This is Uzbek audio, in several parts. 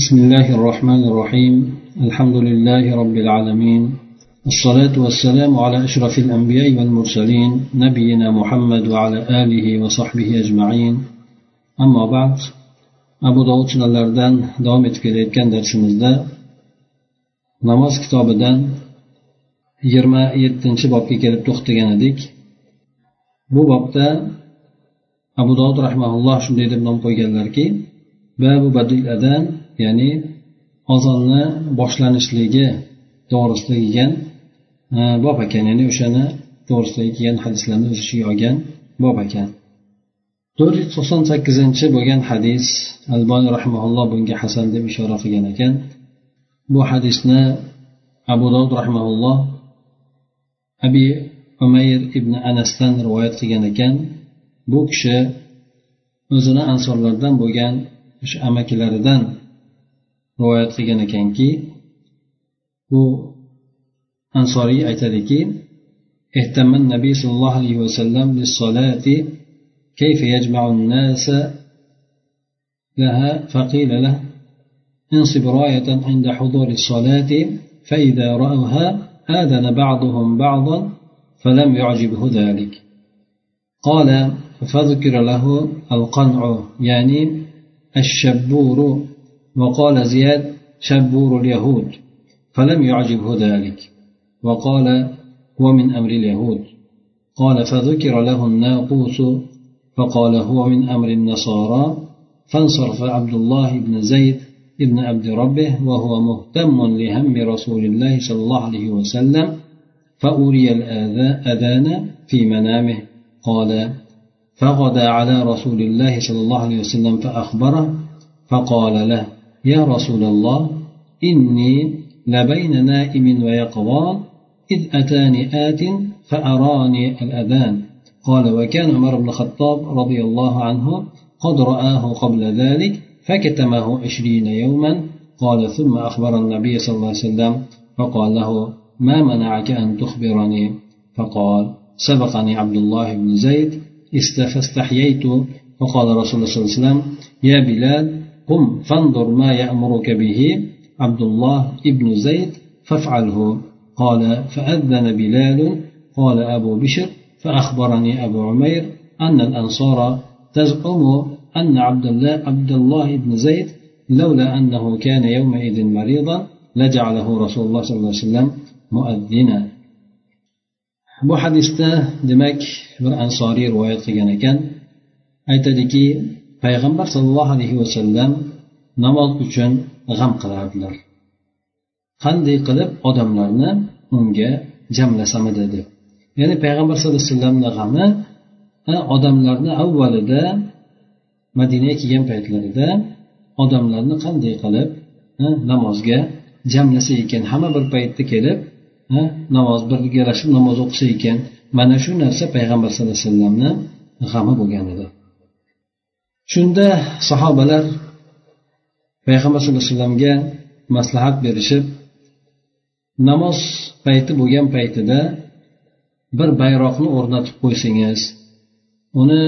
بسم الله الرحمن الرحيم. الحمد لله رب العالمين. الصلاة والسلام على أشرف الأنبياء والمرسلين نبينا محمد وعلى آله وصحبه أجمعين. أما بعد أبو داود صلى الله عليه دوام اتكريت كان درسنا ذا نماز كتاب دان يرمى يتنسي باب كتاب تخت جندك بو باب أبو داود رحمه الله شنديد بن أمقى جلالكي باب بدل أدان ya'ni ozonni boshlanishligi to'g'risida kelgan e, bob ekan ya'ni o'shani to'g'risida kelgan hadislarni o'z ichiga olgan bob ekan to'rt yuz to'qson sakkizinchi bo'lgan hadis alboni rahmaulloh bunga hasan deb ishora qilgan ekan. Bu hadisni abu dovud rahmaulloh abi umayr ibn anasdan rivoyat qilgan ekan. Bu kishi o'zini ansorlardan bo'lgan o'sha amakilaridan rivoyat qilgan ekanki bu ansoriy aytadiki اهتم النبي صلى الله عليه وسلم للصلاة كيف يجمع الناس لها؟ فقيل له انصب راية عند حضور الصلاة فإذا رأوها آذن بعضهم بعضا فلم يعجبه ذلك. قال فذكر له القنع يعني الشبور وقال زياد شبور اليهود فلم يعجبه ذلك. وقال هو من أمر اليهود. قال فذكر له الناقوس فقال هو من أمر النصارى فانصرف عبد الله بن زيد ابن عبد ربه وهو مهتم لهم رسول الله صلى الله عليه وسلم فأري الأذان في منامه. قال فغدا على رسول الله صلى الله عليه وسلم فأخبره فقال له يا رسول الله إني لبين نائم ويقظان إذ أتاني آت فأراني الأذان. قال وكان عمر بن الخطاب رضي الله عنه قد رآه قبل ذلك فكتمه عشرين يوما. قال ثم أخبر النبي صلى الله عليه وسلم فقال له ما منعك أن تخبرني؟ فقال سبقني عبد الله بن زيد فاستحييت فقال رسول الله صلى الله عليه وسلم يا بلال قم فانظر ما يأمرك به عبد الله بن زيد فافعله. قال فأذن بلال. قال أبو بشر فأخبرني أبو عمير أن الأنصار تزعم أن عبد الله عبد الله بن زيد لولا أنه كان يومئذ مريضا لجعله رسول الله صلى الله عليه وسلم مؤذنا. Bu hadisda demak bir ansoriy rivoyat qilgan ekan. Aytadiki payg'ambar sollallohu alayhi vasallam namoz uchun g'am qilardilar. Qanday qilib odamlarni unga jamlasamidi deb ya'ni payg'ambar sallallohu alayhi vasallamni g'ami odamlarni avvalida madinaga kelgan paytlarida odamlarni qanday qilib namozga jamlasa ekan. Hamma bir paytda kelib namoz birgalashib namoz o'qisa ekan. Mana shu narsa payg'ambar sallallohu alayhi vasallamni g'ami bo'lgan edi. Shunda sahobalar payg'ambar sallallohu alayhi vasallamga maslahat berishib namoz payti bo'lgan paytida bir bayroqni o'rnatib qo'ysangiz uni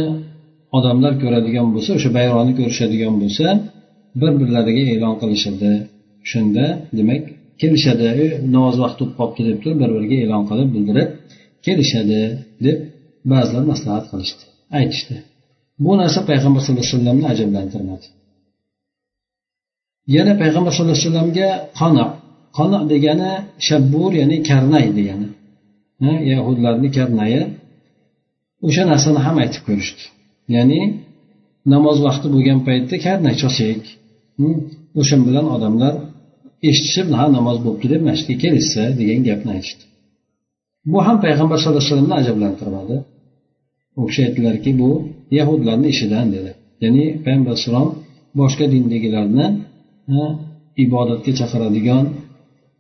odamlar ko'radigan bo'lsa o'sha bayroqni ko'rishadigan bo'lsa bir birlariga e'lon qilishadi. Shunda demak kelishadi. Namoz vaqti bo'lib qolibdi deb turib bir biriga e'lon qilib bildirib kelishadi deb ba'zilar maslahat qilishdi aytishdi. Bu narsa payg'ambar sallallohu alayhi vasallamni ajablantirmadi. Yana payg'ambar sallallohu alayhi vasallamga qano qano degani shabbur ya'ni karnay degani. Yahudlarni karnayi. O'sha narsani ham aytib ko'rishdi. Ya'ni namoz vaqti bo'lgan paytda karnay chosak hm, o'sha bilan odamlar eshitishib ha namoz bo'libdi deb masjidga kelishsa degan gapni aytishdi. Bu ham payg'ambar sallallohu alayhi vasallamni ajablantirmadi. U kishi aytdilarki bu yahudlarni ishidan dedi. Ya'ni payg'ambar alayhissalom boshqa dindagilarni ibodatga chaqiradigan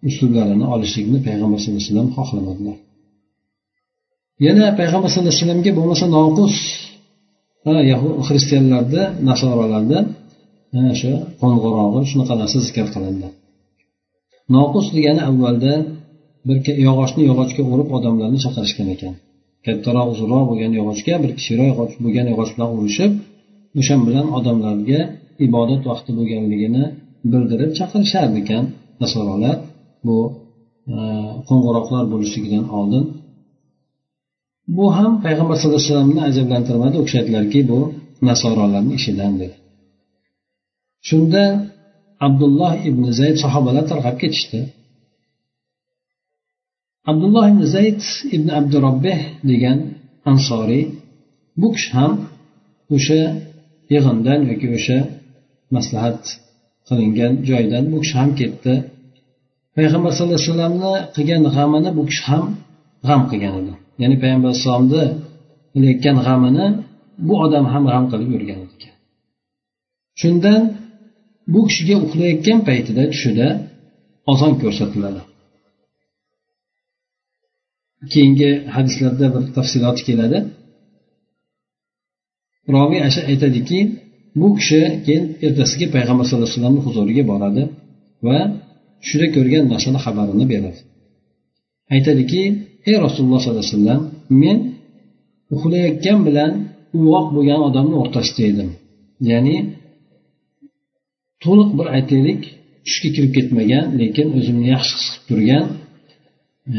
usullarini olishlikni payg'ambar sallallohu alayhi vasallam xohlamadilar. Yana payg'ambar sallallohu alayhi vasallamga bo'lmasa noqus xristianlarda nasoralarda o'sha qo'ng'irog'i shunaqa narsa zikr qilindi. Noqus degani avvalda bir yog'ochni yog'ochga urib odamlarni chaqirishgan ekan. Kattaroq uzunroq bo'lgan yog'ochga bir kichikroq bo'lgan yog'och bilan urishib o'sha bilan odamlarga ibodat vaqti bo'lganligini bildirib chaqirishardi ekan nasorolar bu e, qo'ng'iroqlar bo'lishligidan oldin. Bu ham payg'ambar sallallohu alayhi vasallamni ajablantirmadi u kishi aytdilarki bu nasorolarni ishidan dedi shunda abdulloh ibn zayd sahobalar tarqab ketishdi. Abdulloh ibn zayd ibn abdurobbeh degan ansoriy bu kishi ham o'sha yig'indan yoki o'sha maslahat qilingan joydan bu kishi ham ketdi. Payg'ambar sallallohu alayhi vasallamni qilgan g'amini bu kishi ham g'am qilgan edi. Ya'ni payg'ambar alayhissalomni qilayotgan g'amini bu odam ham g'am qilib yurgan ekan. Shundan bu kishiga uxlayotgan paytida tushida ozon ko'rsatiladi. Keyingi hadislarda bir tafsiloti keladi. Roviy aytadiki bu kishi keyin ertasiga payg'ambar sallallohu alayhi vasallamni huzuriga boradi va tushida ko'rgan narsani xabarini beradi. Aytadiki ey rasululloh sollallohu alayhi vasallam men uxlayotgan bilan uyg'oq bo'lgan odamni o'rtasida edim. Ya'ni to'liq bir aytaylik tushga kirib ketmagan lekin o'zimni yaxshi his qilib turgan e,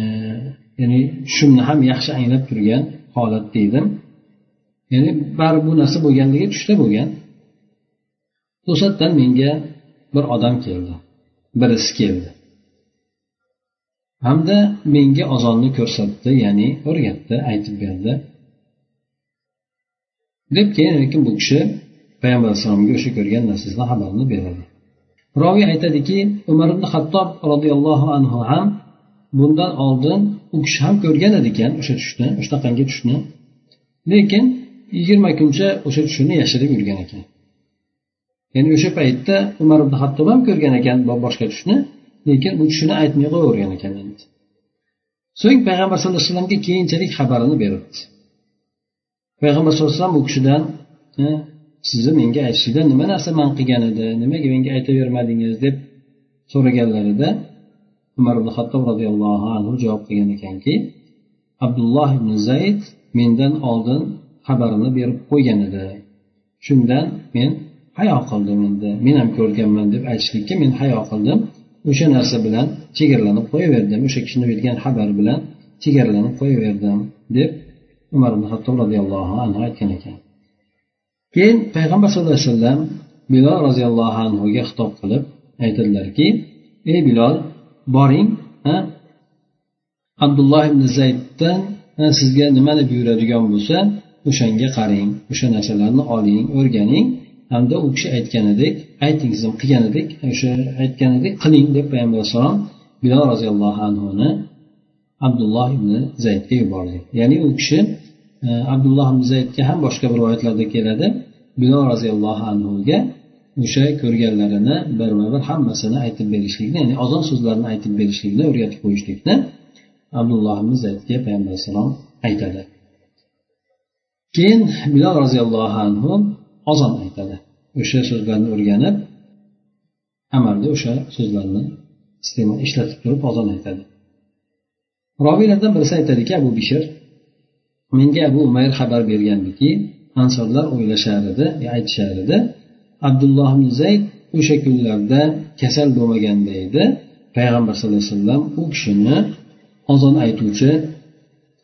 ya'ni tushimni ham yaxshi anglab turgan holatda edim ya'ni baribir bu narsa bo'lganligi tushda bo'lgan. To'satdan menga bir odam keldi. Birisi keldi. Hamda menga ozonni ko'rsatdi ya'ni o'rgatdi aytib berdi. Deb keyin lekin bu kishi payg'ambar alayhissalomga o'sha ko'rgan narsasidan xabarini beradi. Roviy aytadiki umar ibn hattob roziyallohu anhu ham bundan oldin u kishi ham ko'rgan edi ekan o'sha tushni shunaqangi tushni. Lekin yigirma kuncha o'sha tushini yashirib yurgan ekan. Ya'ni o'sha paytda umar ibn hattob ham ko'rgan ekan boshqa tushni lekin u tushini aytmay qo'yavergan ekan so'ng payg'ambar sallallohu alayhi vasallamga keyinchalik xabarini beribdi payg'ambar sallallohu alayhi vasallam u kishidan sizni menga aytishingda nima narsa man qilgan edi? Nimaga menga aytavermadingiz? deb so'raganlarida umar ibn hattob roziyallohu anhu javob qilgan ekanki abdulloh ibn zayd mendan oldin xabarini berib qo'ygan edi. Shundan men hayo qildim endi men ham ko'rganman deb aytishlikka men hayo qildim. O'sha narsa bilan chegaralanib qo'yaverdim o'sha kishini bergan xabar bilan chegaralanib qo'yaverdim deb umar ibn hattob roziyallohu anhu aytgan ekan. Keyin payg'ambar sallallohu alayhi vasallam bilol roziyallohu anhuga xitob qilib aytadilarki ey bilol boring ha? Abdulloh ibn zayddan sizga nimani buyuradigan bo'lsa o'shanga qarang o'sha narsalarni oling o'rganing. Hamda u kishi aytganidek ayting siz qilganidek o'sha aytganidek qiling deb payg'ambar alayhissalom bilol roziyallohu anhuni abdulloh ibn zaydga yubordi. Ya'ni u kishi abdulloh ibn zaydga ham boshqa bir rivoyatlarda keladi. Bilol roziyallohu anhuga o'sha ko'rganlarini birma bir hammasini aytib berishlikni ya'ni ozon so'zlarini aytib berishlikni o'rgatib qo'yishlikni abdulloh ibn zaydga payg'ambar alayhissalom aytadi. Keyin bilol roziyallohu anhu ozon aytadi. O'sha so'zlarni o'rganib amalda o'sha so'zlarni ishlatib turib ozon aytadi. Robiylardan birisi aytadiki abu bishr menga abu umayr xabar bergandiki ansorlar o'ylashar edi aytishar edi abdulloh ibn zayd o'sha kunlarda kasal bo'lmaganda edi. Payg'ambar sallallohu alayhi vasallam u kishini ozon aytuvchi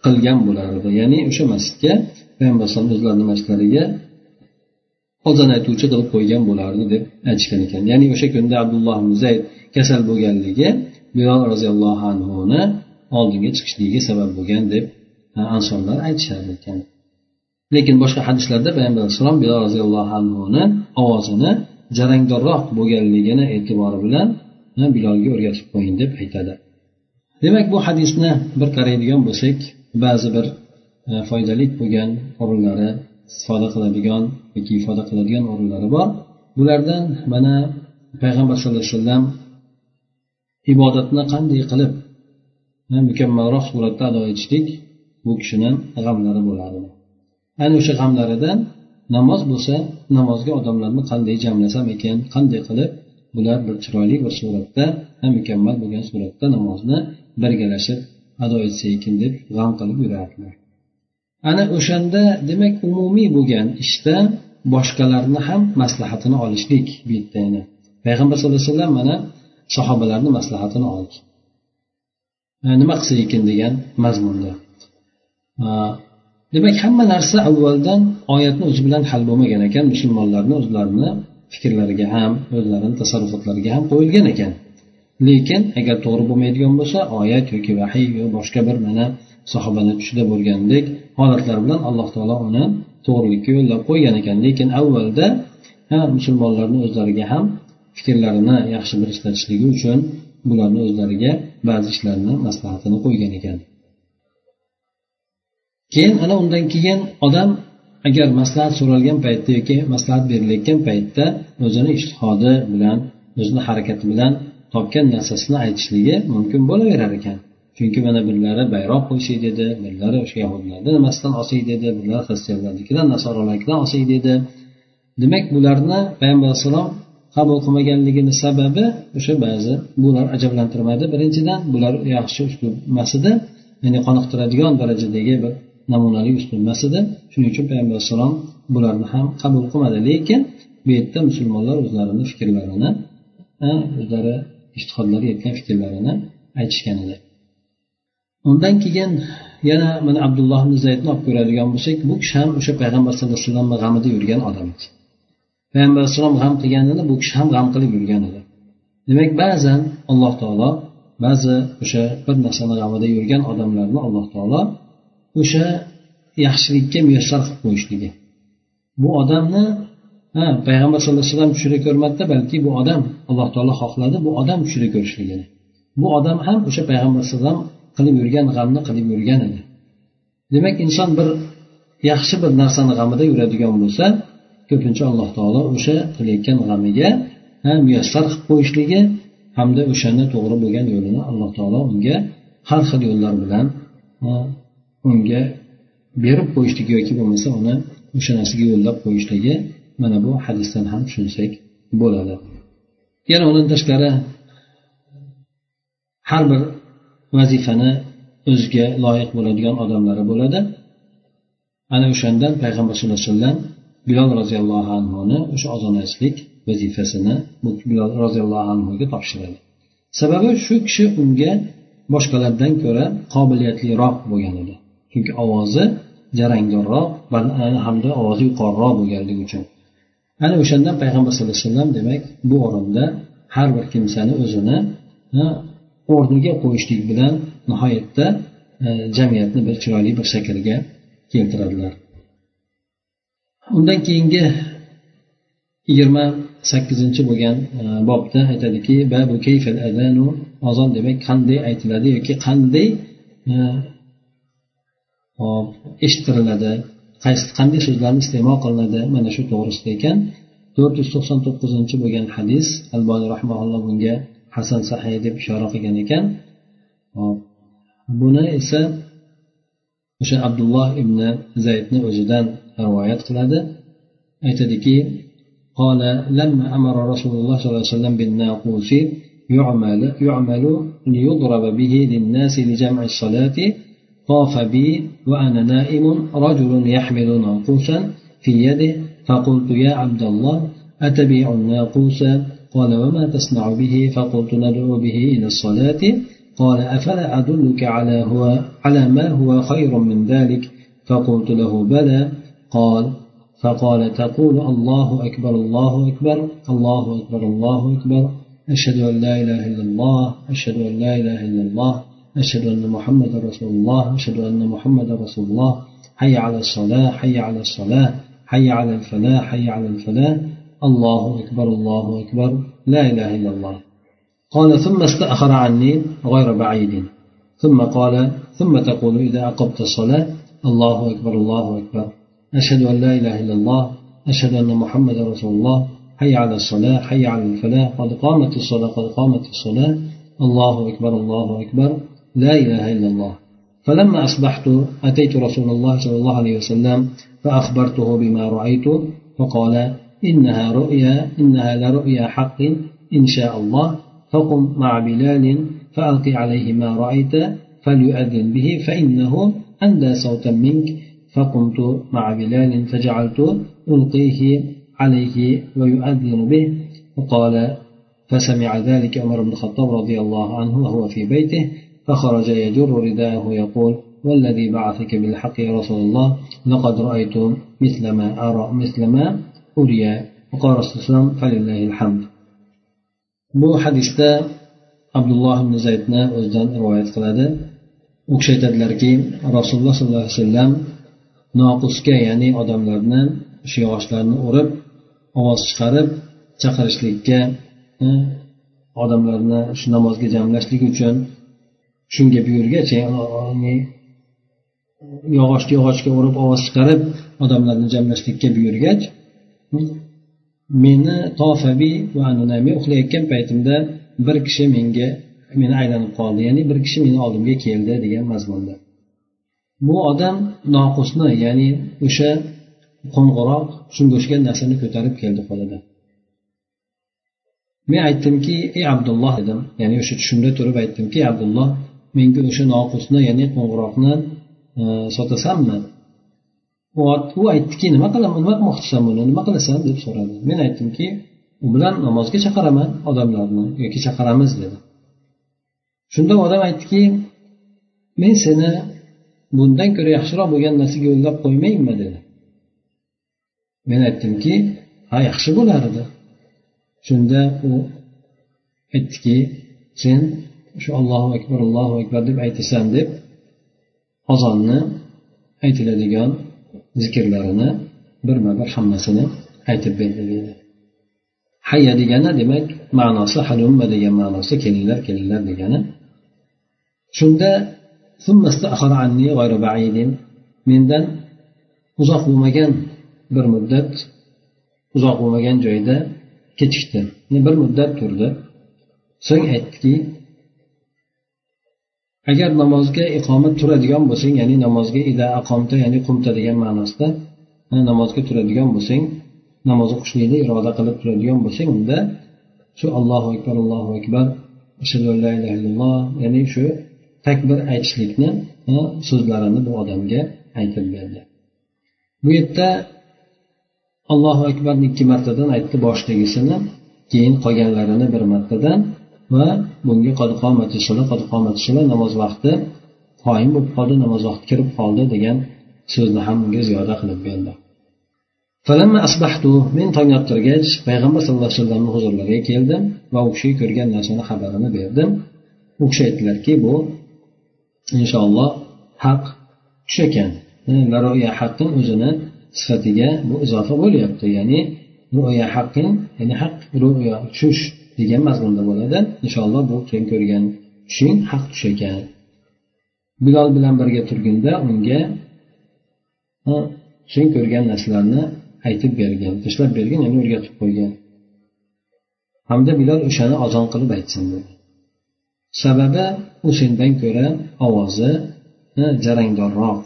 qilgan bo'lardi. Ya'ni o'sha masjidga payg'ambar alayhisalom o'zlarini masjidlariga ozon aytuvchi qilib qo'ygan bo'lardi deb aytishgan ekan. Ya'ni o'sha kunda abdulloh ibn zayd kasal bo'lganligi bilol roziyallohu anhuni oldinga chiqishligiga sabab bo'lgan deb ansonlar aytishar ekan. Lekin boshqa hadislarda payg'ambar alayhissalom bilol roziyallohu anhuni ovozini jarangdorroq bo'lganligini e'tibori bilan bilolga o'rgatib qo'ying deb aytadi. Demak bu hadisni bir qaraydigan bo'lsak ba'zi bir e, foydali bo'lgan o'rinlari istifoda qiladigan yoki ifoda qiladigan o'rinlari bor. Bulardan mana payg'ambar sallallohu alayhi vasallam ibodatni qanday qilib e, mukammalroq suratda ado etishlik bu kishini g'amlari bo'lardi ana o'sha g'amlaridan namoz bo'lsa namozga odamlarni qanday jamlasam ekan qanday qilib bular bir chiroyli bir suratda mukammal bo'lgan suratda namozni birgalashib ado etsa ekan deb g'am qilib yurardilar. Ana o'shanda demak umumiy bo'lgan ishda boshqalarni ham maslahatini olishlik bu yerda yana. Payg'ambar sallallohu alayhi vasallam mana sahobalarni maslahatini oldi. E, nima qilsa ekan degan mazmunda. E, demak hamma narsa avvaldan oyatni o'zi bilan hal bo'lmagan ekan. Musulmonlarni o'zlarini fikrlariga ham o'zlarini tasarrufotlariga ham qo'yilgan ekan. Lekin agar to'g'ri bo'lmaydigan bo'lsa oyat yoki vahiy yo boshqa bir mana sahobani tushida bo'lgandek holatlar bilan alloh taolo uni to'g'rilikka yo'llab qo'ygan ekan. Lekin avvalda musulmonlarni o'zlariga ham fikrlarini yaxshi bir ishlatishligi uchun bularni o'zlariga ba'zi ishlarni maslahatini qo'ygan ekan. Keyin ana undan keyin odam agar maslahat so'ralgan paytda yoki maslahat berilayotgan paytda o'zini ishtihodi bilan o'zini harakati bilan topgan narsasini aytishligi mumkin bo'laverar ekan. Chunki mana birlari bayroq qo'ysak dedi birlari o'sha yahudlarni nimasidan olsak dedi birlari xristianlarnikidan nasoralarnikidan olsak dedi. Demak bularni payg'ambar alayhissalom qabul qilmaganligini sababi o'sha ba'zi bular ajablantirmadi birinchidan bular yaxshi uslub emas edi ya'ni qoniqtiradigan darajadagi bir namunali ustunmas edi shuning uchun payg'ambar alayhissalom bularni ham qabul qilmadi. Lekin bu yerda musulmonlar o'zlarini fikrlarini o'zlari ishtihodlari yetgan fikrlarini aytishgan edi. Undan keyin yana mana abdulloh ibn zaydni olib ko'radigan bo'lsak bu kishi ham o'sha payg'ambar sallallohu alayhi vasallamni g'amida yurgan odam edi. Payg'ambar alayhissalom g'am qilganini bu kishi ham g'am qilib yurgan edi. Demak ba'zan alloh taolo ba'zi o'sha bir narsani g'amida yurgan odamlarni alloh taolo o'sha yaxshilikka muyassar qilib qo'yishligi bu odamni ha payg'ambar sallallohu alayhi vasallam tushira ko'rmadida balki bu odam alloh taolo xohladi bu odam tushira ko'rishligini bu odam ham o'sha payg'ambar alayhivasallam qilib yurgan g'amni qilib yurgan edi. Demak inson bir yaxshi bir narsani g'amida yuradigan bo'lsa ko'pincha alloh taolo o'sha qilayotgan g'amiga muyassar qilib qo'yishligi hamda o'shani to'g'ri bo'lgan yo'lini alloh taolo unga har xil yo'llar bilan unga berib qo'yishligi yoki bo'lmasa uni o'sha narsaga yo'llab qo'yishligi mana bu hadisdan ham tushunsak bo'ladi. Yana undan tashqari har bir vazifani o'ziga loyiq bo'ladigan odamlari bo'ladi. Ana o'shandan payg'ambar sallallohu alayhi vasallam bilol roziyallohu anhuni o'sha ozon aytishlik vazifasini bilol roziyallohu anhuga topshiradi. Sababi shu kishi unga boshqalardan ko'ra qobiliyatliroq bo'lgan edi. Chunki ovozi jarangdorroq hamda ovozi yuqoriroq bo'lganligi uchun. Ana o'shandan payg'ambar sallallohu alayhi vasallam demak bu o'rinda har bir kimsani o'zini o'rniga qo'yishlik bilan nihoyatda e, jamiyatni bir chiroyli bir shaklga keltiradilar. Undan keyingi yigirma sakkizinchi bo'lgan e, bobda aytadiki babu kayfal adanu? Ozon demak qanday aytiladi yoki qanday e, e, eshittiriladi qaysi qanday so'zlarni iste'mol qilinadi mana shu to'g'risida ekan to'rt yuz to'qson to'qqizinchi bo'lgan hadis alboniy rahmaulloh bunga hasan sahiy deb ishora qilgan ekan buni esa o'sha abdulloh ibn zaydni o'zidan rivoyat qiladi aytadiki قال لما أمر رسول الله صلى الله عليه وسلم بالناقوس يعمل, يعمل ليضرب به للناس لجمع الصلاة طاف بي وأنا نائم رجل يحمل ناقوسا في يده فقلت يا عبد الله أتبيع الناقوس؟ قال وما تصنع به؟ فقلت ندعو به إلى الصلاة. قال أفلا أدلك على, هو على ما هو خير من ذلك؟ فقلت له بلى. قال فقال تقول الله أكبر الله أكبر الله أكبر الله أكبر. أشهد أن لا إله إلا الله أشهد أن لا إله إلا الله. أشهد أن محمد رسول الله أشهد أن محمد رسول الله. حي على الصلاة حي على الصلاة. حي على الفلاح حي على الفلاح. الله أكبر الله أكبر. لا إله إلا الله. قال ثم استأخر عني غير بعيد. ثم قال ثم تقول إذا أقبت الصلاة الله أكبر الله أكبر. أشهد أن لا إله إلا الله. أشهد أن محمد رسول الله. حي على الصلاة حي على الفلاح. قد قامت الصلاة قد قامت الصلاة. الله أكبر الله أكبر. لا إله إلا الله. فلما أصبحت أتيت رسول الله صلى الله عليه وسلم فأخبرته بما رأيت فقال إنها رؤيا إنها لرؤيا حق إن شاء الله فقم مع بلال فألق عليه ما رأيت فليؤذن به فإنه أندى صوتا منك. فقمت مع بلال فجعلت ألقيه عليه ويؤذن به وقال فسمع ذلك عمر بن الخطاب رضي الله عنه وهو في بيته فخرج يجر رداءه يقول والذي بعثك بالحق يا رسول الله لقد رأيت مثل ما أرى مثل ما أري وقال رسول الله فلله الحمد bu hadisda abdulloh ibn zaydni o'zidan rivoyat qiladi u kishi aytadilarki rasululloh sollallohu alayhi vasallam noqusga ya'ni odamlarni shu yog'ochlarni urib ovoz chiqarib chaqirishlikka odamlarni shu namozga jamlashlik uchun shunga buyurgach yog'ochni yog'ochga urib ovoz chiqarib odamlarni jamlashlikka buyurgach meni tofabi va men uxlayotgan paytimda bir kishi menga meni aylanib qoldi ya'ni bir kishi meni oldimga keldi degan mazmunda. Bu odam noqusni ya'ni o'sha qo'ng'iroq shunga o'xshagan narsani ko'tarib keldi qo'lida. Men aytdimki ey abdulloh dedim. Ya'ni o'sha tushimda turib aytdimki abdulloh menga o'sha noqusni ya'ni qo'ng'iroqni e, sotasanmi? U aytdiki nima qilaman nima qilmoqchisan buni nima qilasan deb so'radi. Men aytdimki u bilan namozga chaqiraman odamlarni yoki chaqiramiz dedi. Shunda odam aytdiki men seni bundan ko'ra yaxshiroq bo'lgan narsaga yo'llab qo'ymaymi dedi. Men aytdimki ha yaxshi bo'lardi shunda u aytdiki sen shu allohu akbar allohu akbar deb aytasan deb ozonni aytiladigan zikrlarini birma bir hammasini aytib berdi deydi. Hayya degani demak ma'nosi halumma degan ma'nosi kelinglar kelinglar degani. Shunda mendan uzoq bo'lmagan bir muddat uzoq bo'lmagan joyda kechikdi. Bir muddat turdi. So'ng aytdiki agar namozga iqomat turadigan bo'lsang ya'ni namozga ida aqomta ya'ni qumta degan ma'nosida namozga turadigan bo'lsang namoz o'qishlikni iroda qilib turadigan bo'lsang unda shu allohu akbar allohu akbar ashhadu an la ilaha illalloh ya'ni shu takbir aytishlikni so'zlarini bu odamga aytib berdi. Bu yerda allohu akbarni ikki martadan aytdi boshdagisini keyin qolganlarini bir martadan va bunga namoz vaqti qoyim bo'lib qoldi namoz vaqti kirib qoldi degan so'zni ham unga ziyoda qilib berdi men tong ottirgach payg'ambar sallallohu alayhi vasallamni huzurlariga keldim va u kishiga ko'rgan narsani xabarini berdim. U kishi aytdilarki bu inshaalloh haq tush ekan haqqin o'zini sifatiga bu izofa bo'lyapti. Ya'ni ru'ya haqqin ya'ni haq ru'ya tushish degan mazmunda bo'ladi. Inshaalloh bu sen ko'rgan tushing haq tush ekan. Bilol bilan birga turganda unga sen ko'rgan narsalarni aytib bergan tashlab bergan ya'ni o'rgatib qo'ygan hamda bilol o'shani ozon qilib aytsin dedi. Sababi u sendan ko'ra ovozi jarangdorroq.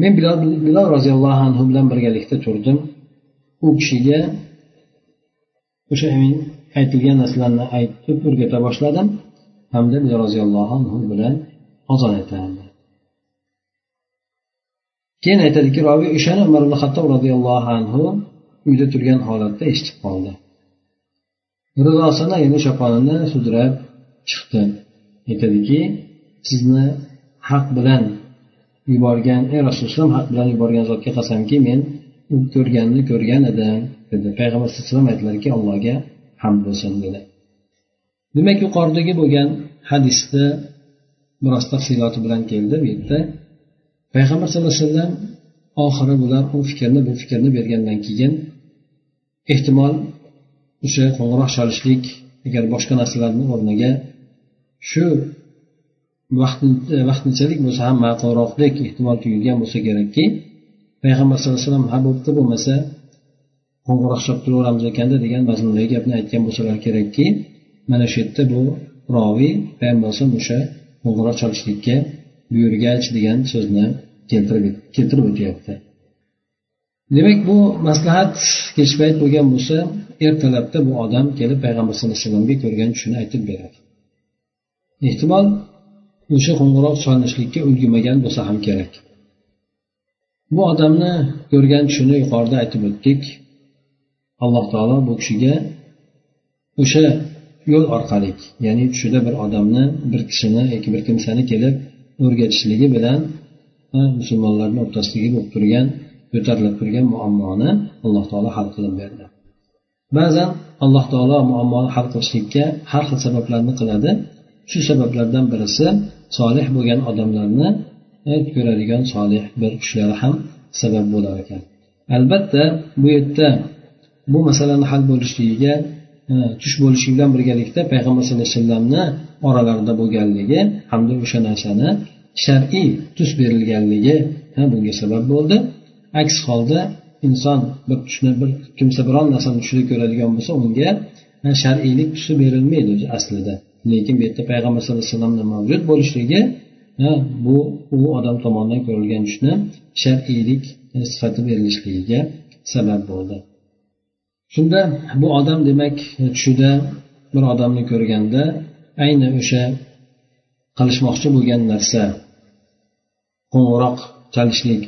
Men bilol, bilol roziyallohu anhu bilan birgalikda turdim. U kishiga o'sha aytilgan narsalarni aytib o'rgata boshladim. Hamda bilol roziyallohu anhu bilan ozon aytardi keyin aytadiki robiy o'shani umar ibn hattob roziyallohu anhu uyda turgan holatda eshitib qoldi. Ridosini ya'ni choponini sudrab chiqdi. Aytadiki sizni haq bilan yuborgan ey rasululloh haq bilan yuborgan zotga qasamki men u ko'rganni ko'rgan edim dedi. Payg'ambar sallallohu alayhi vasallam aytdilarki allohga hamd bo'lsin dedi demak yuqoridagi bo'lgan hadisni biroz tafsiloti bilan keldi bu yerda. Payg'ambar sallallohu alayhi vasallam oxiri bular u fikrni bu fikrni bergandan keyin ehtimol o'sha qo'ng'iroq chalishlik agar boshqa narsalarni o'rniga shu vaqtinchalik bo'lsa ham ma'qulroqdek ehtimol tuyulgan bo'lsa kerakki payg'ambar sallallohu alayhi vasallam ha bo'pti bo'lmasa qo'ng'iroq chalib turaveramiz ekanda degan mazmundagi gapni aytgan bo'lsalar kerakki mana shu yerda bu roviy payg'ambar alayhisalom o'sha qo'ng'iroq chalishlikka buyurgach degan so'zni keltirib keltirib o'tyapti. Demak bu maslahat kech payt bo'lgan bo'lsa ertalabda bu odam kelib payg'ambar sallallohu alayhi vasallamga ko'rgan tushini aytib beradi. Ehtimol o'sha qo'ng'iroq chalinishlikka ulgurmagan bo'lsa ham kerak. Bu odamni ko'rgan tushini yuqorida aytib o'tdik. Alloh taolo bu kishiga o'sha yo'l orqali ya'ni tushida bir odamni bir kishini yoki bir kimsani kelib o'rgatishligi bilan musulmonlarni o'rtasidagi bo'lib turgan ko'tarilib turgan muammoni alloh taolo hal qilib berdi. Ba'zan alloh taolo muammoni hal qilishlikka har xil sabablarni qiladi. Shu sabablardan birisi solih bo'lgan odamlarni ko'radigan solih bir kishilar ham sabab bo'lar ekan. Albatta bu yerda bu masalani hal bo'lishligiga e, tush bo'lishi bilan birgalikda payg'ambar sallallohu alayhi vasallamni oralarida bo'lganligi hamda o'sha narsani shar'iy tus berilganligi e, bunga sabab bo'ldi. Aks holda inson bir tushni bir kimsa biron narsani tushida ko'radigan bo'lsa unga e, shar'iylik tusi berilmaydi o'zi aslida. Lekin bu yerda payg'ambar sallallohu alayhi vasallamni mavjud bo'lishligi bu u odam tomonidan ko'rilgan tushni shar'iylik sifati berilishligiga sabab bo'ldi. Shunda bu odam demak tushida bir odamni ko'rganda ayni o'sha qilishmoqchi bo'lgan narsa qo'ng'iroq chalishlik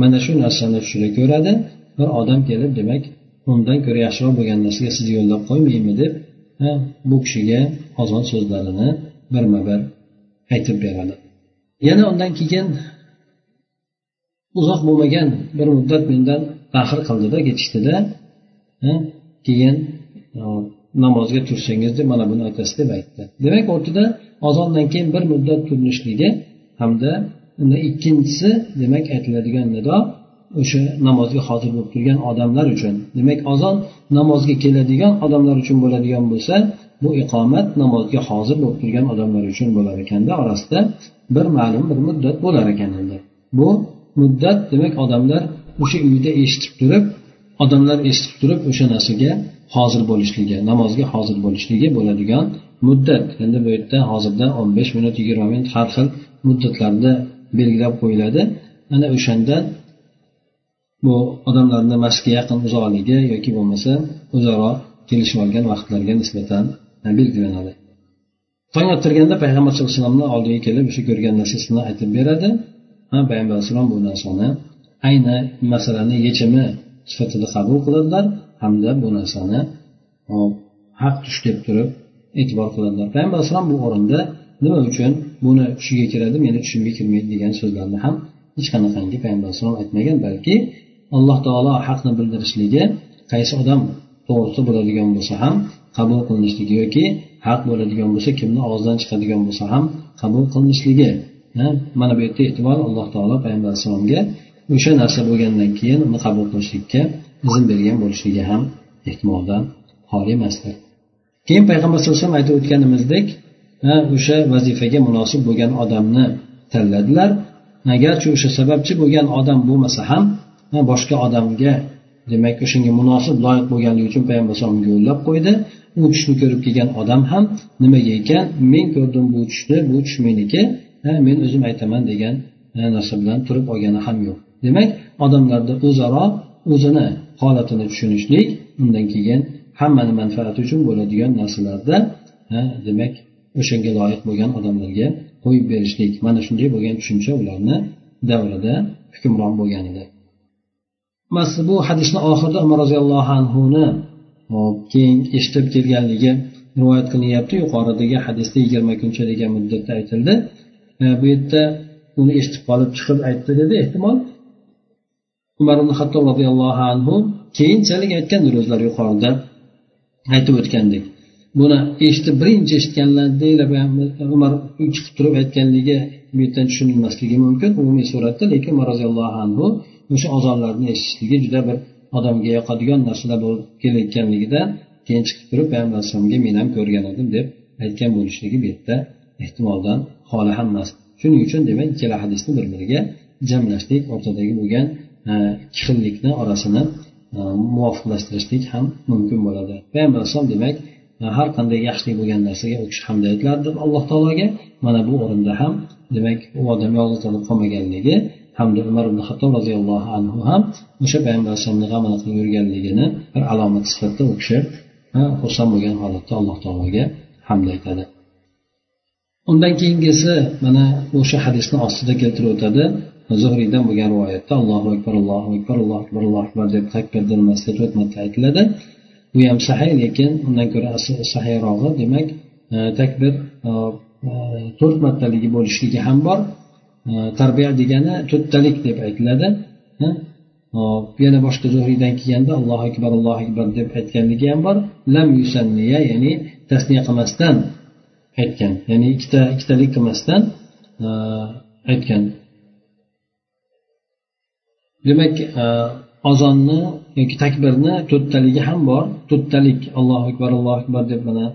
mana shu narsani tushida ko'radi. Bir odam kelib demak undan ko'ra yaxshiroq bo'lgan narsaga sizni yo'llab qo'ymaymi deb bu kishiga ozon so'zlarini birma bir aytib beradi. Yana undan keyin uzoq bo'lmagan bir muddat mendan tahir qildida ketishdida keyin e, namozga tursangiz deb mana buni aytasiz deb aytdi. Demak o'rtada ozondan keyin bir muddat turilishligi hamda unda ikkinchisi demak aytiladigan nido o'sha namozga hozir bo'lib turgan odamlar uchun. Demak ozon namozga keladigan odamlar uchun bo'ladigan bo'lsa bu iqomat namozga hozir bo'lib turgan odamlar uchun bo'lar ekanda orasida bir ma'lum bir muddat bo'lar ekan endi bu muddat demak odamlar o'sha uyda eshitib turib odamlar eshitib turib o'sha narsaga hozir bo'lishligi namozga hozir bo'lishligi bo'ladigan muddat. Endi bu yerda hozirda o'n besh minut yigirma minut har xil muddatlarda belgilab qo'yiladi. Ana o'shanda bu odamlarni masjidga yaqin uzoqligi yoki bo'lmasa o'zaro kelishib olgan vaqtlarga nisbatan belgilanadi. Tong ottirganda payg'ambar sallallohu alayhi vasallamni oldiga kelib o'sha ko'rgan narsasini aytib beradi. Ha payg'ambar alayhisalom bu narsani ayni masalani yechimi sifatida qabul qiladilar hamda bu narsani haq tush deb turib e'tibor qiladilar. Payg'ambar alayhisalom bu o'rinda nima uchun buni tushiga kiradi meni tushimga kirmaydi degan so'zlarni ham hech qanaqangi payg'ambar alayhisalom aytmagan balki alloh taolo haqni bildirishligi qaysi odam to'g'risida bo'ladigan bo'lsa ham qabul qilinishligi yoki haq bo'ladigan bo'lsa kimni og'zidan chiqadigan bo'lsa ham qabul qilinishligi mana bu yerda e'tibor alloh taolo payg'ambar alayhissalomga o'sha narsa bo'lgandan keyin uni qabul qilishlikka izn bergan bo'lishligi ham ehtimoldan xoli emasdir. Keyin payg'ambar sallallohu alayhi vasallam aytib o'tganimizdek o'sha vazifaga munosib bo'lgan odamni tanladilar. Agarchi o'sha sababchi bo'lgan odam bo'lmasa ham boshqa odamga demak o'shanga munosib loyiq bo'lganligi uchun payg'ambar alayhisalomga yo'llab qo'ydi. U tushni ko'rib kelgan odam ham nimaga ekan? Men ko'rdim bu tushni bu tush meniki men o'zim aytaman degan narsa bilan turib olgani ham yo'q. Demak odamlarda o'zaro o'zini holatini tushunishlik undan keyin hammani manfaati uchun bo'ladigan narsalarda demak o'shanga loyiq bo'lgan odamlarga qo'yib berishlik. Mana shunday bo'lgan tushuncha ularni davrida hukmron bo'lgan edi mas bu hadisni oxirida umar roziyallohu anhuni keyin eshitib kelganligi rivoyat qilinyapti. Yuqoridagi hadisda yigirma kuncha degan muddatda aytildi e, bu yerda uni eshitib qolib chiqib aytdi dedi ehtimol. Umar ibn hattob roziyallohu anhu keyinchalik aytgandir o'zlari yuqorida aytib o'tgandek. Buni eshitib birinchi eshitganlarida umar chiqib turib aytganligi bu yerdan tushunilmasligi mumkin umumiy suratda lekin umar roziyallohu anhu o'sha ozonlarni eshitishligi juda bir odamga yoqadigan narsalar bo'lib kelayotganligidan keyin chiqib turib payg'ambar alayhisalomga men ham ko'rgan edim deb aytgan bo'lishligi bu yerda ehtimoldan xoli ham emas shuning uchun demak ikkala hadisni bir biriga jamlashlik o'rtadagi bo'lgan E, ikki orasini e, muvofiqlashtirishlik ham mumkin bo'ladi. Payg'ambar alayhisalom demak e, har qanday yaxshilik bo'lgan narsaga u kishi hamda aytilardi alloh taologa. Mana bu o'rinda ham demak u odam yolg'iz qolib qolmaganligi hamda umar ibn hattob roziyallohu anhu ham o'sha payg'ambar alayhisalomni g'amini qilib yurganligini bir alomat sifatida u kishi xursand bo'lgan holatda alloh taologa hamd aytadi. Undan keyingisi mana o'sha hadisni ostida keltirib o'tadi. Zuhriydan bo'lgan rivoyatda allohu akbar allohu akbar allohu akbar allohu akbar deb takbir masjid to'rt marta aytiladi. Bu ham sahiy lekin undan ko'ra sahiyrog'i demak e, takbir e, e, to'rt martaligi bo'lishligi ham bor. Tarbiya degani to'rttalik deb aytiladi. Hop yana boshqa zuhriydan kelganda allohu akbar allohu akbar deb aytganligi ham bor. Lam yusanniya ya'ni tasniya qilmasdan aytgan ya'ni ikkita ikkitalik qilmasdan aytgan. Demak e, ozonni yoki takbirni to'rttaligi ham bor. To'rttalik allohu akbar allohu akbar deb mana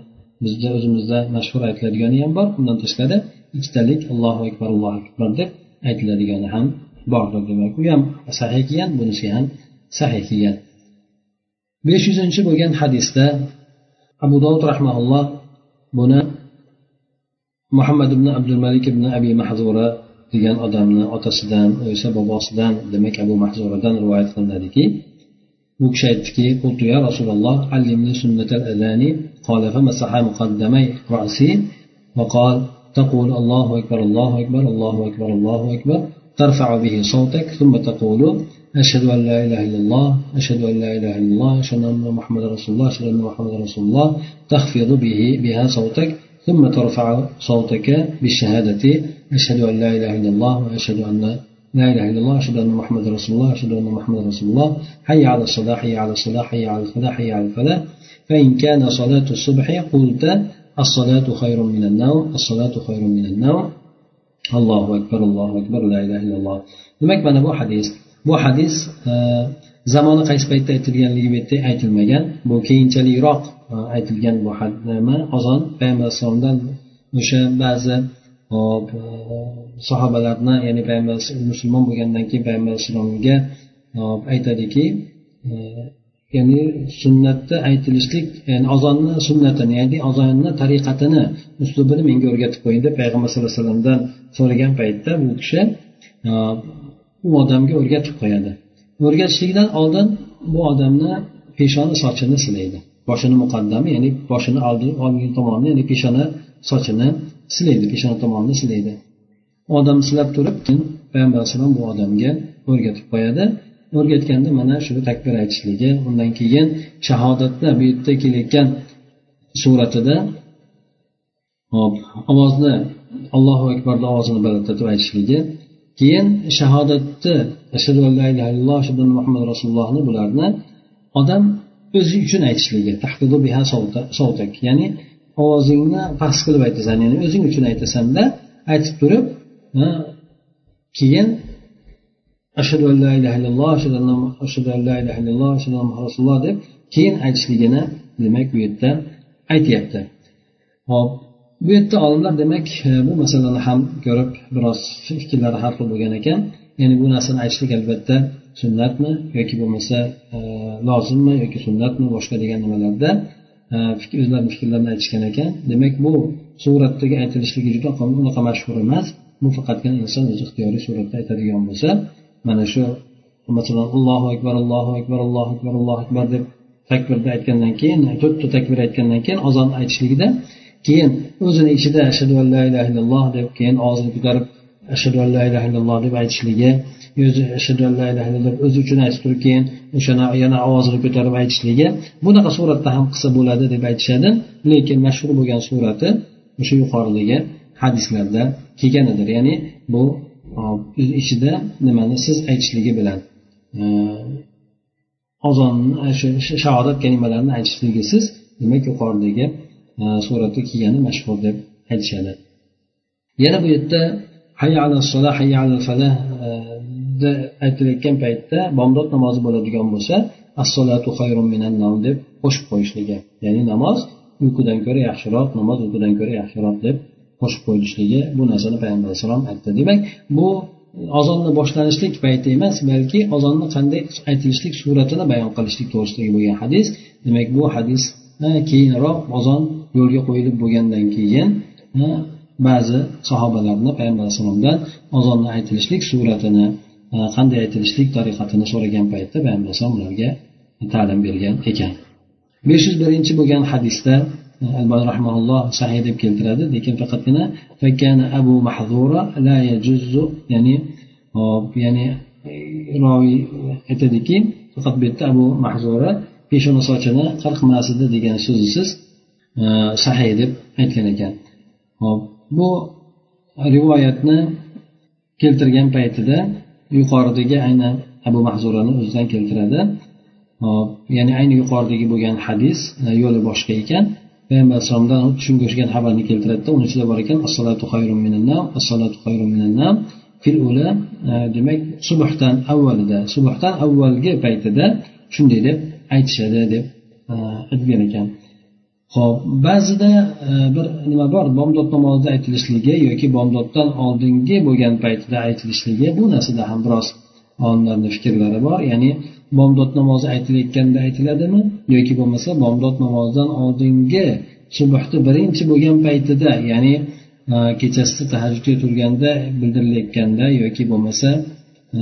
bizda o'zimizda mashhur aytiladigani ham bor. Undan tashqari ikkitalik allohu akbar allohu akbar deb aytiladigani ham bordir demak u ham sahiy kelgan bunisi ham sahiy kelgan. Besh yuzinchi bo'lgan hadisda abu dovud rahmaulloh buni muhammad ibn abdul malik ibn abi mahzura degan odamni otasidan esa bobosidan demak abu mahzuradan rivoyat qilinadiki u kishi aytdiki qultu ya rasululloh allimni sunnatal adani فمسح مقدمي رأسي وقال تقول الله أكبر الله أكبر الله أكبر الله أكبر ترفع به صوتك ثم تقول أشهد أن لا إله إلا الله أشهد أن لا إله إلا الله أشهد أن محمد رسول الله أشهد أن محمد رسول الله تخفض به بها صوتك ثم ترفع صوتك بالشهادة أشهد أن لا إله إلا الله وأشهد أن لا إله إلا الله أشهد أن محمد رسول الله أشهد أن محمد رسول الله حي على الصلاة حي على الصلاة حي على الفلاح حي على الفلاح فإن كان صلاة الصبح قلت الصلاة خير من النوم الصلاة خير من النوم allohu akbar allohu akbar la ilaha illalloh demak mana bu hadis bu hadis e, zamoni qaysi paytda aytilganligi bu yerda aytilmagan bu keyinchalikroq e, aytilgan bu nima ozon payg'ambar alayhissalomdan o'sha ba'zi hop sahobalarni ya'ni payg'ambar musulmon bo'lgandan keyin payg'ambar alayhissalomga e, aytadiki e, ya'ni sunnatda aytilishlik ya'ni ozonni sunnatini ya'ni ozonni tariqatini uslubini menga o'rgatib qo'ying deb payg'ambar sallallohu alayhi vasallamdan so'ragan paytda bu kishi e, u odamga o'rgatib qo'yadi. O'rgatishlikdan oldin bu odamni peshona sochini silaydi. Boshini muqaddami ya'ni boshini oldingi tomonini ya'ni peshona sochini silaydi peshona tomonini silaydi. Odam silab turib payg'ambar alayhissalom bu odamga o'rgatib qo'yadi. O'rgatganda mana shu takbir aytishligi undan keyin shahodatni bu yerda kelayotgan suratida hop ovozni allohu akbarni ovozini balandlatib aytishligi keyin shahodatni ashadu an la ilaha illalloh ashadu muhammad rasulullohni bularni odam o'zi uchun aytishligi ya'ni ovozingni past qilib aytasan. Ya'ni o'zing uchun aytasanda aytib turib keyin ashhadu an la ilaha illalloh ashhadu an la ilaha illalloh ashhadu anna rasululloh deb keyin aytishligini demak bu yerda aytyapti. Hop bu yerda olimlar demak e, bu masalani ham ko'rib biroz fikrlari har xil bo'lgan ekan. Ya'ni bu narsani aytishlik albatta sunnatmi yoki bo'lmasa e, lozimmi yoki sunnatmi boshqa degan nimalarda o'zlarini fikrlarini aytishgan ekan. Demak bu suratdagi aytilishligi juda unaqa mashhur emas. Bu faqatgina inson o'zi ixtiyoriy suratda aytadigan bo'lsa mana shu masalan allohu akbar allohu akbar allohu akbar allohu akbar deb takbirni aytgandan keyin to'rtta takbir aytgandan keyin ozon aytishligida keyin o'zini ichida ashadu an la ilaha illalloh deb keyin og'zini ko'tarib ashadu an la ilaha illalloh deb aytishligi yuzi ashadu la ilaha o'zi uchun aytib turib keyin o'shani yana ovozini ko'tarib aytishligi bunaqa suratda ham qilsa bo'ladi deb aytishadi. Lekin mashhur bo'lgan surati o'sha yuqoridagi hadislarda kelganidir. Ya'ni bu e, ichida nimani siz aytishligi bilan e, ozonni shu shahodat kalimalarini aytishligi siz demak yuqoridagi e, suratda kelgani mashhur deb aytishadi. Yana bu yerda hayya ala sola hayya ala falah aytilayotgan paytda bomdod namozi bo'ladigan bo'lsa assolatu xayrun minan nom deb qo'shib qo'yishligi ya'ni namoz uyqudan ko'ra yaxshiroq namoz uyqudan ko'ra yaxshiroq deb qo'shib qo'yilishligi bu narsani payg'ambar alayhissalom aytdi. Demak bu ozonni boshlanishlik payti emas balki ozonni qanday aytilishlik suratini bayon qilishlik to'g'risidagi bo'lgan hadis. Demak bu hadis keyinroq ozon yo'lga qo'yilib bo'lgandan keyin ba'zi sahobalarni payg'ambar alayhissalomdan ozonni aytilishlik suratini Э, qanday aytilishlik tariqatini so'ragan paytda payg'ambar alayhisalom ularga ta'lim bergan ekan. besh yuz birinchi bo'lgan hadisda e, albani rahmaulloh sahiy deb keltiradi lekin faqatgina abu mahzura la yajuzu ya'ni hop ya'ni e, roviy aytadiki faqat bu yerda abu mahzura peshona sochini qirqmas edi degan so'zisiz e, sahiy deb aytgan ekan. Hop bu rivoyatni keltirgan paytida yuqoridagi aynan abu mahzurani o'zidan keltiradi. Hop ya'ni ayni yuqoridagi bo'lgan hadis e, yo'li boshqa ekan. Payg'ambar alayhisalomdan xuddi shunga o'xshagan xabarni keltiradida uni ichida bor ekan assalatu xayrun minannam assalatu xayrun minannam fil ula e, demak subhdan avvalida subhdan avvalgi paytida shunday deb aytishadi deb e, aytgan ekan. Ho'p ba'zida e, bir nima bor? Bomdod namozida aytilishligi yoki bomdoddan oldingi bo'lgan paytida aytilishligi bu narsada ham biroz olimlarni fikrlari bor. Ya'ni bomdod namozi aytilayotganda aytiladimi? Yoki bo'lmasa bomdod namozidan oldingi subhni birinchi bo'lgan paytida ya'ni e, kechasi tahajjudga turganda bildirilayotganda yoki bo'lmasa e,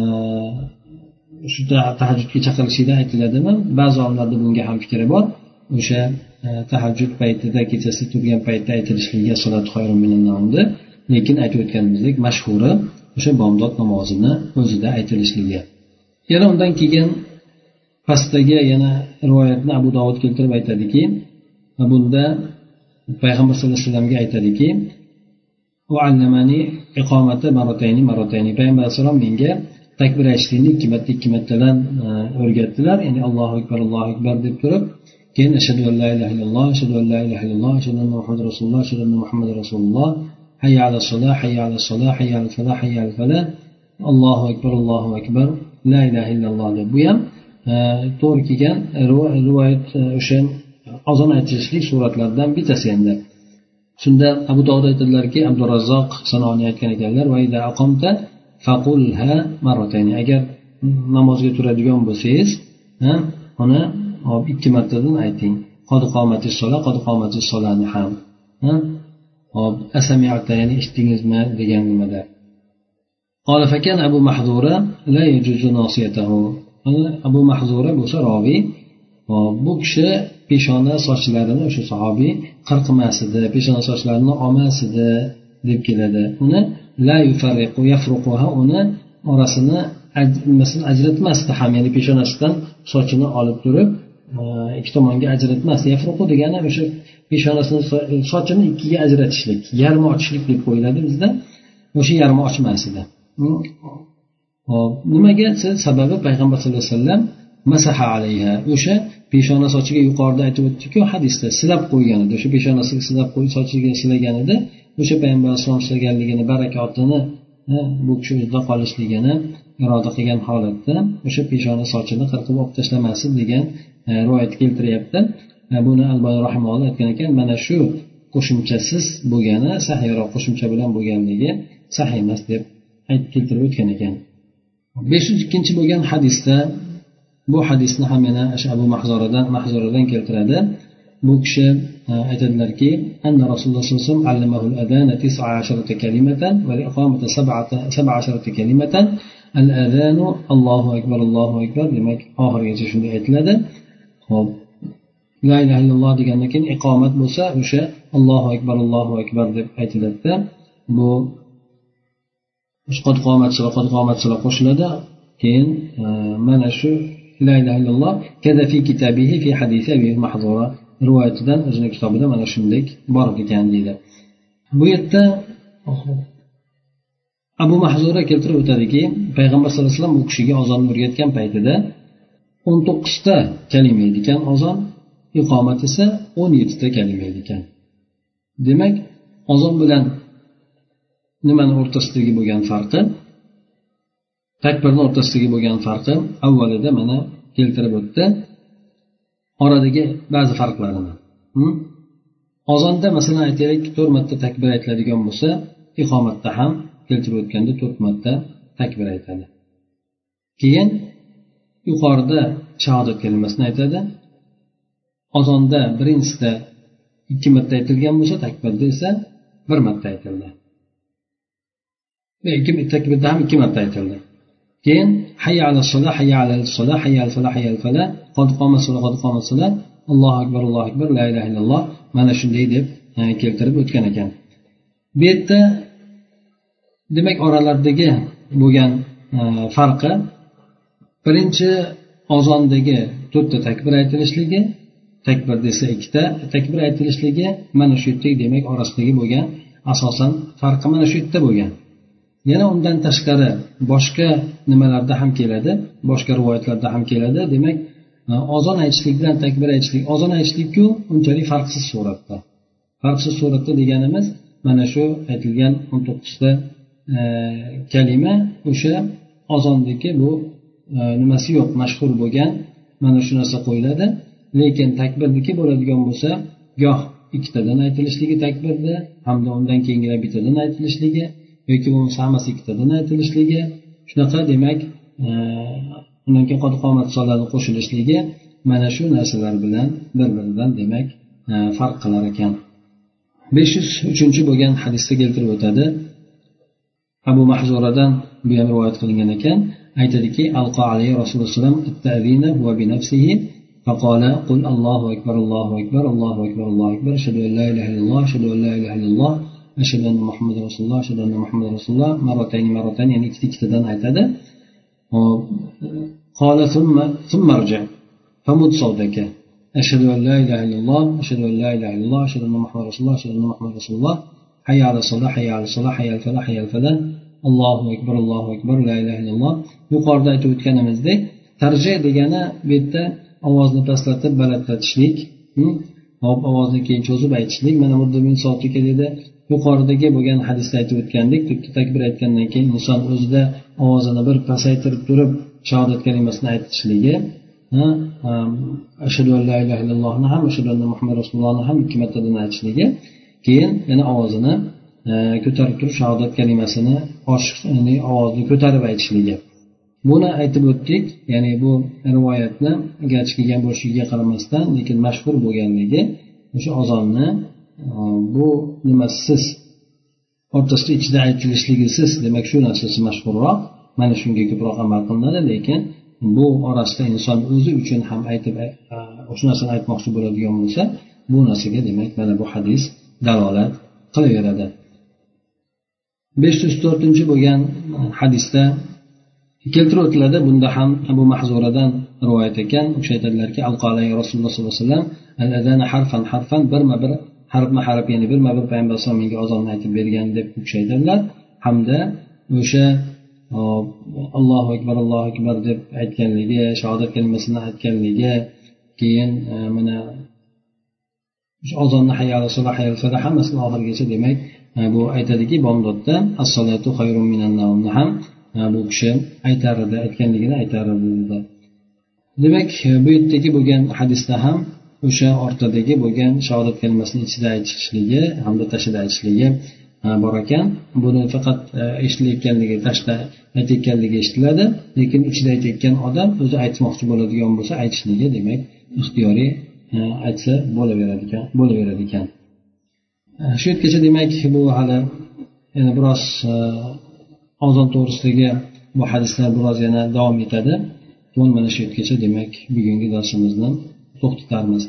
shu tahajjudga chaqirishlikda aytiladimi? Ba'zi olimlarda bunga ham fikri bor. O'sha e, tahajjud paytida kechasi turgan paytda aytilishligiga lekin aytib o'tganimizdek mashhuri o'sha bomdod namozini o'zida aytilishligi yana undan keyin pastdagi yana rivoyatni abu dovud keltirib aytadiki bunda payg'ambar sallallohu alayhi vasallamga aytadiki payg'ambar alayhissalom menga takbir aytishlikni ikki marta ikki martadan e, o'rgatdilar. Ya'ni allohu akbar allohu akbar deb turib keyin ashhadu an la ilaha illalloh ashhadu an la ilaha illalloh ashhadu anna muhammad rasululloh ashhadu anna muhammad rasululloh. Hayya ala solah hayya ala solah hayya ala falah hayya ala falah. Allohu akbar allohu akbar. La ilaha illalloh deb bu ham e, to'g'ri kelgan e, rivoyat e, o'sha ozon aytishlik suratlaridan bittasi endi. Shunda abu dovud aytadilarki abdurazzoq sanoni aytgan ekanlar agar namozga turadigan bo'lsangiz uni ikki martadan ayting solani ham hop asamiata ya'ni eshitdingizmi degan nimada قال فكان أبو محذورة لا يجوز ناصيته abu mahzura bo'lsa roviy bu kishi peshona sochlarini o'sha sahobiy qirqmas edi peshona sochlarini olmas edi deb keladi uni la yufarriqu yafruquha uni orasini ajratmasdi ham ya'ni peshonasidan sochini olib turib e, ikki tomonga ajratmas. Yafruqu degani o'sha peshonasini sochini ikkiga ajratishlik yarmi ochishlik deb qo'yiladi bizda. O'sha yarmi ochmas edi. Hm, Hop nimaga? Sababi payg'ambar sallallohu alayhi vasallam masaha alayha. O'sha peshona sochiga yuqorida aytib o'tdikku hadisda silab qo'ygan edi o'sha peshonasiga silab qo'yib sochiga silagan edi o'sha payg'ambar alayhisalom silaganligini barakotini bu kishi o'zida qolishligini iroda qilgan holatda o'sha peshona sochini qirqib olib tashlamaslik degan E, rivoyat keltiryapti. E, buni albani rahimulloh aytgan ekan mana shu qo'shimchasiz bo'lgani sahiyroq qo'shimcha bilan bo'lganligi sahiy emas deb aytib keltirib o'tgan ekan. Besh yuz ikkinchi bo'lgan hadisda bu hadisni ham yana abu mahzoradan mahzoradan keltiradi. Bu kishi e, aytadilarki anna rasululloh sallallohu alayhi vasallam al-adana tis'a asharata kalimatan va kalimatan. Al-adanu allohu akbar allohu akbar. Demak oxirigacha shunday aytiladi. Ho'p la ilaha illalloh degandan keyin iqomat bo'lsa o'sha allohu akbar allohu akbar deb aytiladida bu qod qomat qod qomat qo'shiladi. Keyin e, mana shu la ilaha illalloh kaza fi kitabihi fi hadisi abi mahzura rivoyatidan o'zini kitobida mana shunday bor ekan deydi. Bu yerda abu mahzura keltirib o'tadiki payg'ambar sallallohu alayhi vasallam u kishiga ozonni o'rgatgan paytida o'n to'qqizta kalima edi ekan ozon iqomat esa o'n yettita kalima edi ekan demak ozon bilan nimani o'rtasidagi bo'lgan farqi? Takbirni o'rtasidagi bo'lgan farqi avvalida mana keltirib o'tdi. Oradagi ba'zi farqlarini hm? ozonda masalan aytaylik to'rt marta takbir aytiladigan bo'lsa iqomatda ham keltirib o'tganda to'rt marta takbir aytadi. Keyin yuqorida shahodat kalimasini aytadi. Ozonda birinchisida ikki marta aytilgan bo'lsa takbirda esa bir marta aytildi. Takbirda ham ikki marta aytildi. Keyin hayya ala sola hayya ala sola hayya ala fala hayya al fala qod qoma sola qod qoma sola allohu akbar allohu akbar la ilaha illalloh mana shunday deb e, keltirib o'tgan ekan. Bu yerda demak oralaridagi bo'lgan e, farqi birinchi ozondagi to'rtta takbir aytilishligi takbir desa ikkita takbir aytilishligi mana shu yerdagi demak orasidagi bo'lgan asosan farqi mana shu yerda bo'lgan. Yana undan tashqari boshqa nimalarda ham keladi boshqa rivoyatlarda ham keladi. Demak ozon aytishlik bilan takbir aytishlik ozon aytishlikku unchalik farqsiz suratda. Farqsiz suratda deganimiz mana shu aytilgan o'n to'qqizta e, kalima o'sha ozondagi bu E, nimasi yo'q mashhur bo'lgan mana shu narsa qo'yiladi. Lekin takbirniki bo'ladigan bo'lsa goh ikkitadan aytilishligi takbirda hamda undan keyingilar bittadan aytilishligi yoki bo'lmasa hammasi ikkitadan aytilishligi. Shunaqa demak e, undan keyin qomat sonlarni qo'shilishligi mana shu narsalar bilan bir biridan demak e, farq qilar ekan. besh yuz uchinchi bo'lgan hadisda keltirib o'tadi. Abu mahzuradan bu ham rivoyat qilingan ekan. Aytadiki alqo alayhi rasululloh فقال قل الله أكبر الله أكبر الله أكبر الله أكبر أشهد أن لا إله إلا الله أشهد أن لا إله إلا الله أشهد أن محمد رسول الله أشهد أن محمد رسول الله. مرتين مرتين يعني ikkitadan aytadi قال ثم ثم ارجع فمد صوتك أشهد أن لا إله إلا الله أشهد أن لا إله إلا الله أشهد أن محمد رسول الله أشهد أن محمد رسول الله حي على الصلاة حي على الصلاة حي على الفلاح حي على الفلاح. Allohu akbar allohu akbar la ilaha illalloh. Yuqorida aytib o'tganimizdek tarja degani bu yerda ovozni pastlatib balandlatishlik hmm? hop ovozni keyin cho'zib aytishlik. Mana bu soatga dedi yuqoridagi bo'lgan hadisda aytib o'tgandek to'rtta takbir aytgandan keyin inson o'zida ovozini bir pasaytirib turib shahodat kalimasini aytishligi ashadu an la ilaha illallohni ham ashadu anna muhammad rasulullohni ham ikki martadan aytishligi keyin yana ovozini ko'tarib turib shahodat kalimasini ya'ni ovozni ko'tarib aytishligi. Buni aytib o'tdik ya'ni bu rivoyatni garchi kelgan bo'lishiga qaramasdan lekin mashhur bo'lganligi o'sha ozonni e, bu nimasisiz o'rtasida ichida aytilishligisiz demak shu narsasi mashhurroq. Mana shunga ko'proq amal qilinadi lekin bu orasida inson o'zi uchun ham aytib e, e o'sha narsani aytmoqchi bo'ladigan bo'lsa bu narsaga demak mana bu hadis dalolat qilaveradi. Besh yuz to'rtinchi bo'lgan hadisda keltirib o'tiladi bunda ham abu mahzuradan rivoyat ekan. U kishi aytadilarki rasululloh sollallohu alayhi vasallam harfan harfan birma bir harfma harf ya'ni birma bir payg'ambar alayhisalom menga ozonni aytib bergan deb u kishi aytadilar. Hamda o'sha allohu akbar allohu akbar deb aytganligi shahodat kalimasini aytganligi keyin e, mana ozonni hayali hammasini oxirigacha demak bu aytadiki bomdodda assolatu minannaumni ham bu kishi aytar edi aytganligini aytar edi demak bu yerdagi bo'lgan hadisda ham o'sha ortadagi bo'lgan shahodat kalimasini ichida aytishligi hamda tashida aytishligi bor ekan. Buni faqat e, eshitilayotganligi tashda aytayotganligi eshitiladi. Lekin ichida aytayotgan odam o'zi aytmoqchi bo'ladigan bo'lsa aytishligi demak ixtiyoriy aytsa bo'laveradi ekan bo'laveradi ekan. shu yergacha demak bu hali yana biroz ozon to'g'risidagi bu hadislar biroz yana davom etadi bugun mana shu yergacha demak bugungi darsimizni to'xtatarmiz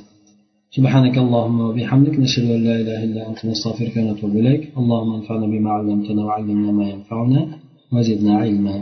سبحانك اللهم وبحمدك نشهد أن لا إله إلا أنت نستغفرك ونتوب إليك اللهم انفعنا بما علمتنا وعلمنا ما ينفعنا وزدنا علما